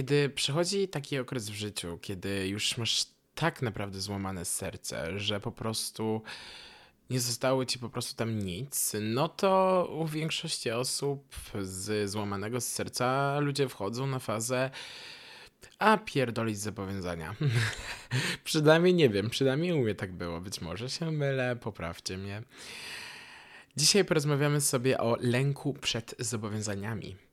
kiedy przychodzi taki okres w życiu, kiedy już masz tak naprawdę złamane serce, że po prostu nie zostało ci po prostu tam nic, no to u większości osób z złamanego serca ludzie wchodzą na fazę a pierdolić zobowiązania. przynajmniej nie wiem, przynajmniej u mnie tak było. Być może się mylę, poprawcie mnie. Dzisiaj porozmawiamy sobie o lęku przed zobowiązaniami.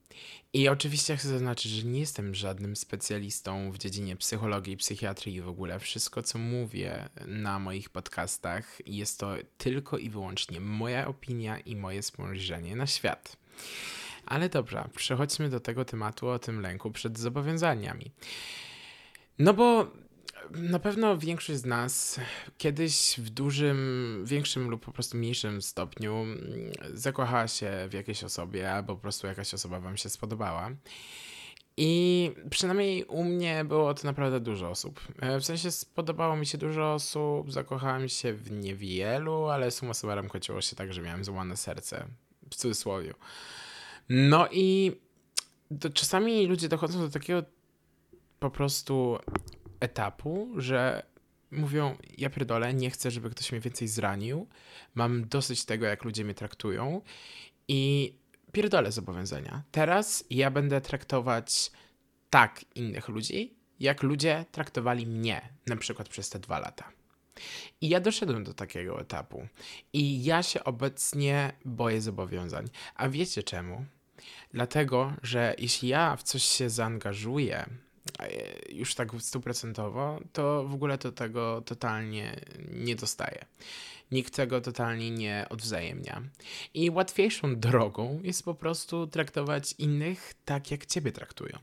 I oczywiście chcę zaznaczyć, że nie jestem żadnym specjalistą w dziedzinie psychologii, psychiatrii i w ogóle. Wszystko, co mówię na moich podcastach, jest to tylko i wyłącznie moja opinia i moje spojrzenie na świat. Ale dobra, przechodźmy do tego tematu o tym lęku przed zobowiązaniami. No bo na pewno większość z nas kiedyś w dużym, większym lub po prostu mniejszym stopniu zakochała się w jakiejś osobie, albo po prostu jakaś osoba wam się spodobała. I przynajmniej u mnie było to naprawdę dużo osób. E, w sensie spodobało mi się dużo osób, zakochałem się w niewielu, ale suma summarum chodziło się tak, że miałem złamane serce. W cudzysłowie. No i czasami ludzie dochodzą do takiego po prostu etapu, że mówią, ja pierdolę, nie chcę, żeby ktoś mnie więcej zranił, mam dosyć tego, jak ludzie mnie traktują i pierdolę zobowiązania. Teraz ja będę traktować tak innych ludzi, jak ludzie traktowali mnie, na przykład przez te dwa lata. I ja doszedłem do takiego etapu. I ja się obecnie boję zobowiązań. A wiecie czemu? Dlatego, że jeśli ja w coś się zaangażuję, już tak stuprocentowo, to w ogóle to tego totalnie nie dostaję nikt tego totalnie nie odwzajemnia. I łatwiejszą drogą jest po prostu traktować innych tak, jak ciebie traktują.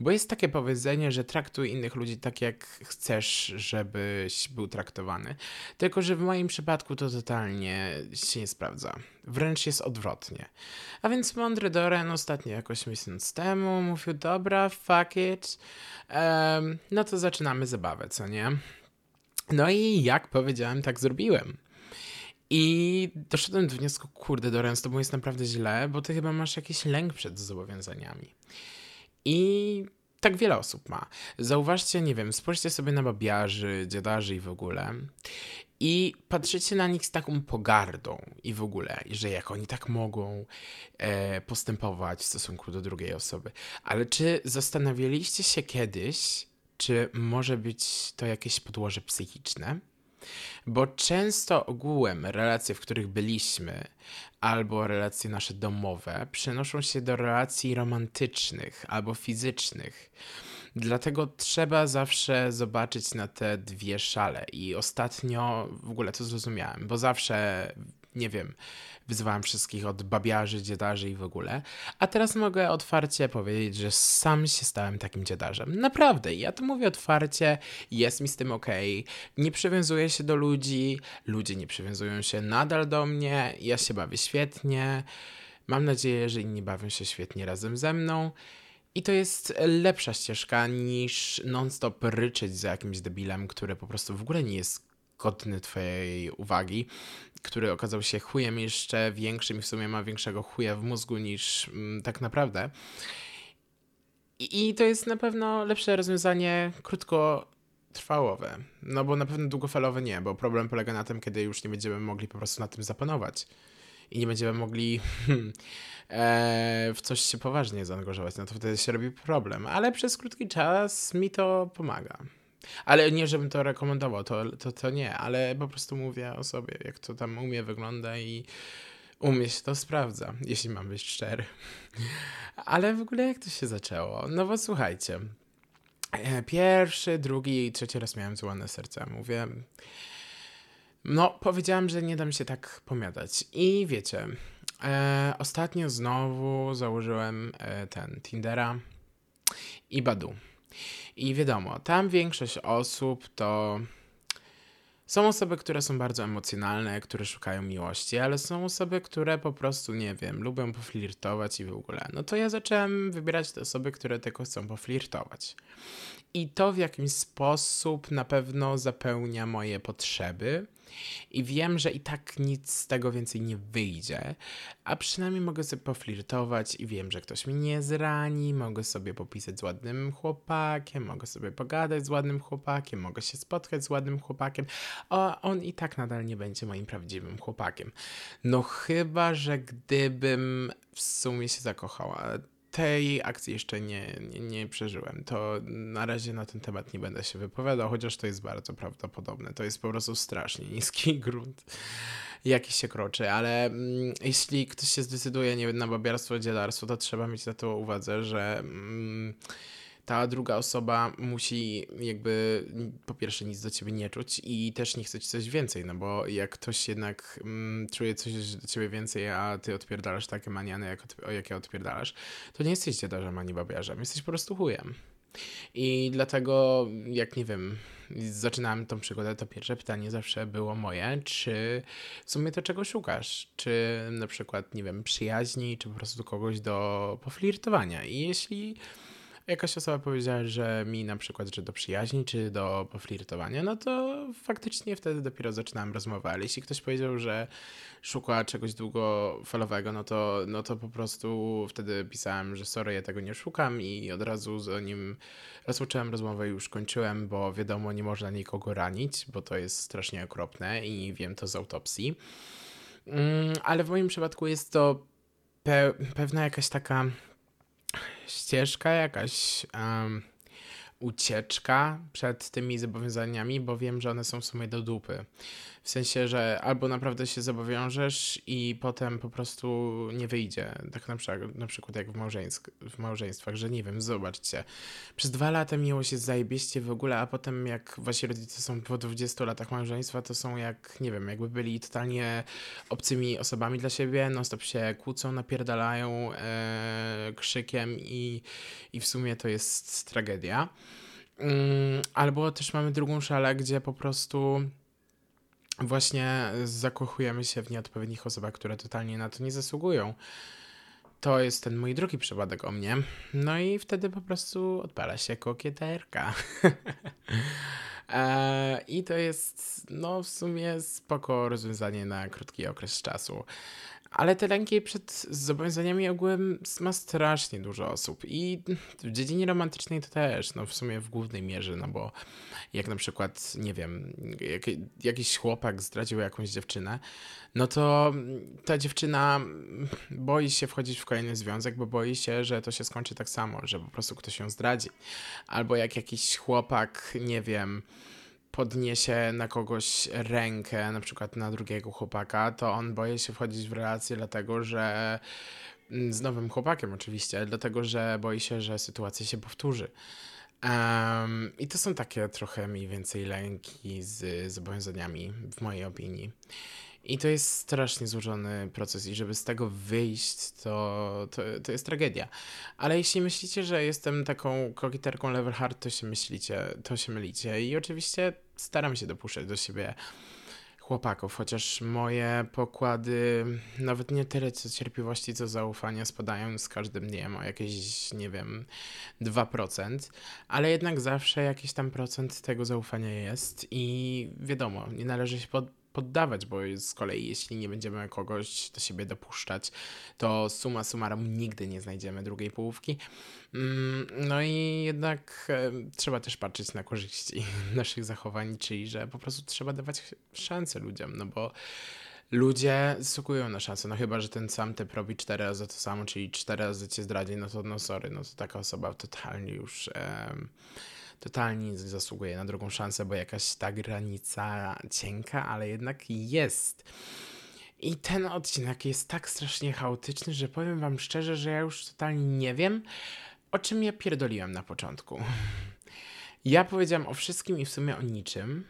Bo jest takie powiedzenie, że traktuj innych ludzi tak, jak chcesz, żebyś był traktowany. Tylko, że w moim przypadku to totalnie się nie sprawdza. Wręcz jest odwrotnie. A więc mądry Doren ostatnio jakoś miesiąc temu mówił, dobra, fuck it, no to zaczynamy zabawę, co nie? No i jak powiedziałem, tak zrobiłem. I doszedłem do wniosku, kurde, Dorian, z tobą jest naprawdę źle, bo ty chyba masz jakiś lęk przed zobowiązaniami. I tak wiele osób ma. Zauważcie, nie wiem, spójrzcie sobie na babiarzy, dziadarzy i w ogóle. I patrzycie na nich z taką pogardą i w ogóle, że jak oni tak mogą e, postępować w stosunku do drugiej osoby. Ale czy zastanawialiście się kiedyś, czy może być to jakieś podłoże psychiczne? Bo często ogółem relacje, w których byliśmy, albo relacje nasze domowe, przenoszą się do relacji romantycznych albo fizycznych. Dlatego trzeba zawsze zobaczyć na te dwie szale. I ostatnio w ogóle to zrozumiałem, bo zawsze, nie wiem, wyzywałem wszystkich od babiarzy, dziedarzy i w ogóle. A teraz mogę otwarcie powiedzieć, że sam się stałem takim dziedarzem. Naprawdę, ja to mówię otwarcie, jest mi z tym ok. Nie przywiązuję się do ludzi, ludzie nie przywiązują się nadal do mnie, ja się bawię świetnie. Mam nadzieję, że inni bawią się świetnie razem ze mną. I to jest lepsza ścieżka niż non-stop ryczeć za jakimś debilem, który po prostu w ogóle nie jest godny twojej uwagi, który okazał się chujem jeszcze większym i w sumie ma większego chuja w mózgu niż mm, tak naprawdę. I, I to jest na pewno lepsze rozwiązanie krótkotrwałowe. No bo na pewno długofalowe nie, bo problem polega na tym, kiedy już nie będziemy mogli po prostu na tym zapanować. I nie będziemy mogli e, w coś się poważnie zaangażować, no to wtedy się robi problem. Ale przez krótki czas mi to pomaga. Ale nie, żebym to rekomendował, to, to, to nie, ale po prostu mówię o sobie, jak to tam u mnie wygląda i u mnie się to sprawdza, jeśli mam być szczery. Ale w ogóle jak to się zaczęło? No bo słuchajcie, e, pierwszy, drugi i trzeci raz miałem złane serce. Mówię, no powiedziałam, że nie dam się tak pomiadać. I wiecie, e, ostatnio znowu założyłem e, ten Tindera i Badu. I wiadomo, tam większość osób to są osoby, które są bardzo emocjonalne, które szukają miłości, ale są osoby, które po prostu, nie wiem, lubią poflirtować i w ogóle. No to ja zacząłem wybierać te osoby, które tylko chcą poflirtować. I to w jakiś sposób na pewno zapełnia moje potrzeby, I wiem, że i tak nic z tego więcej nie wyjdzie, a przynajmniej mogę sobie poflirtować i wiem, że ktoś mnie nie zrani, mogę sobie popisać z ładnym chłopakiem, mogę sobie pogadać z ładnym chłopakiem, mogę się spotkać z ładnym chłopakiem, a on i tak nadal nie będzie moim prawdziwym chłopakiem. No chyba, że gdybym w sumie się zakochała tej akcji jeszcze nie, nie, nie, przeżyłem. To na razie na ten temat nie będę się wypowiadał, chociaż to jest bardzo prawdopodobne. To jest po prostu strasznie niski grunt, jaki się kroczy, ale mm, jeśli ktoś się zdecyduje nie na babiarstwo, dzielarstwo, to trzeba mieć na to uwadze, że mm, ta druga osoba musi jakby po pierwsze nic do ciebie nie czuć i też nie chce ci coś więcej, no bo jak ktoś jednak mm, czuje coś do ciebie więcej, a ty odpierdalasz takie maniany, jak, jakie odpierdalasz, to nie jesteś dziadarzem ani babiarzem, jesteś po prostu chujem. I dlatego, jak nie wiem, zaczynałem tą przygodę, to pierwsze pytanie zawsze było moje, czy w sumie to czego szukasz? Czy na przykład, nie wiem, przyjaźni, czy po prostu kogoś do poflirtowania? I jeśli jakaś osoba powiedziała, że mi na przykład, że do przyjaźni czy do poflirtowania, no to faktycznie wtedy dopiero zaczynałem rozmowę, ale jeśli ktoś powiedział, że szuka czegoś długofalowego, no to, no to po prostu wtedy pisałem, że sorry, ja tego nie szukam i od razu zanim rozpocząłem rozmowę już kończyłem, bo wiadomo, nie można nikogo ranić, bo to jest strasznie okropne i wiem to z autopsji. Mm, ale w moim przypadku jest to pe pewna jakaś taka ścieżka, jakaś um, ucieczka przed tymi zobowiązaniami, bo wiem, że one są w sumie do dupy. W sensie, że albo naprawdę się zobowiążesz i potem po prostu nie wyjdzie. Tak na przykład, na przykład jak w, małżeńsk- w małżeństwach, że nie wiem, zobaczcie. Przez dwa lata miłość jest zajebieście w ogóle, a potem jak wasi rodzice są po 20 latach małżeństwa, to są jak, nie wiem, jakby byli totalnie obcymi osobami dla siebie, non stop się kłócą, napierdalają e, krzykiem i, i w sumie to jest tragedia. Mm, albo też mamy drugą szalę, gdzie po prostu właśnie zakochujemy się w nieodpowiednich osobach, które totalnie na to nie zasługują. To jest ten mój drugi przypadek o mnie. No i wtedy po prostu odpala się kokieterka. e, I to jest, no, w sumie spoko rozwiązanie na krótki okres czasu. Ale te lęki przed zobowiązaniami ogółem ma strasznie dużo osób. I w dziedzinie romantycznej to też, no w sumie w głównej mierze, no bo jak na przykład, nie wiem, jak, jakiś chłopak zdradził jakąś dziewczynę, no to ta dziewczyna boi się wchodzić w kolejny związek, bo boi się, że to się skończy tak samo, że po prostu ktoś ją zdradzi. Albo jak jakiś chłopak, nie wiem, podniesie na kogoś rękę, na przykład na drugiego chłopaka, to on boi się wchodzić w relację, dlatego że mm, z nowym chłopakiem oczywiście, dlatego że boi się, że sytuacja się powtórzy. Um, I to są takie trochę mniej więcej lęki z zobowiązaniami, w mojej opinii. I to jest strasznie złożony proces i żeby z tego wyjść, to, to, to jest tragedia. Ale jeśli myślicie, że jestem taką kokiterką level hard, to się myślicie, to się mylicie. I oczywiście staram się dopuszczać do siebie chłopaków, chociaż moje pokłady nawet nie tyle co cierpliwości, co zaufania spadają z każdym dniem o jakieś, nie wiem, 2%, ale jednak zawsze jakiś tam procent tego zaufania jest i wiadomo, nie należy się pod, poddawać, bo z kolei jeśli nie będziemy kogoś do siebie dopuszczać, to suma summarum nigdy nie znajdziemy drugiej połówki. Mm, no i jednak e, trzeba też patrzeć na korzyści naszych zachowań, czyli że po prostu trzeba dawać szansę ludziom, no bo ludzie zasługują na szansę, no chyba, że ten sam typ robi cztery razy to samo, czyli cztery razy cię zdradzi, no to no sorry, no to taka osoba totalnie już totalnie zasługuje na drugą szansę, bo jakaś ta granica cienka, ale jednak jest. I ten odcinek jest tak strasznie chaotyczny, że powiem wam szczerze, że ja już totalnie nie wiem, o czym ja pierdoliłem na początku. Ja powiedziałam o wszystkim i w sumie o niczym,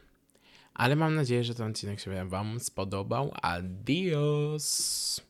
ale mam nadzieję, że ten odcinek się wam spodobał. Adios!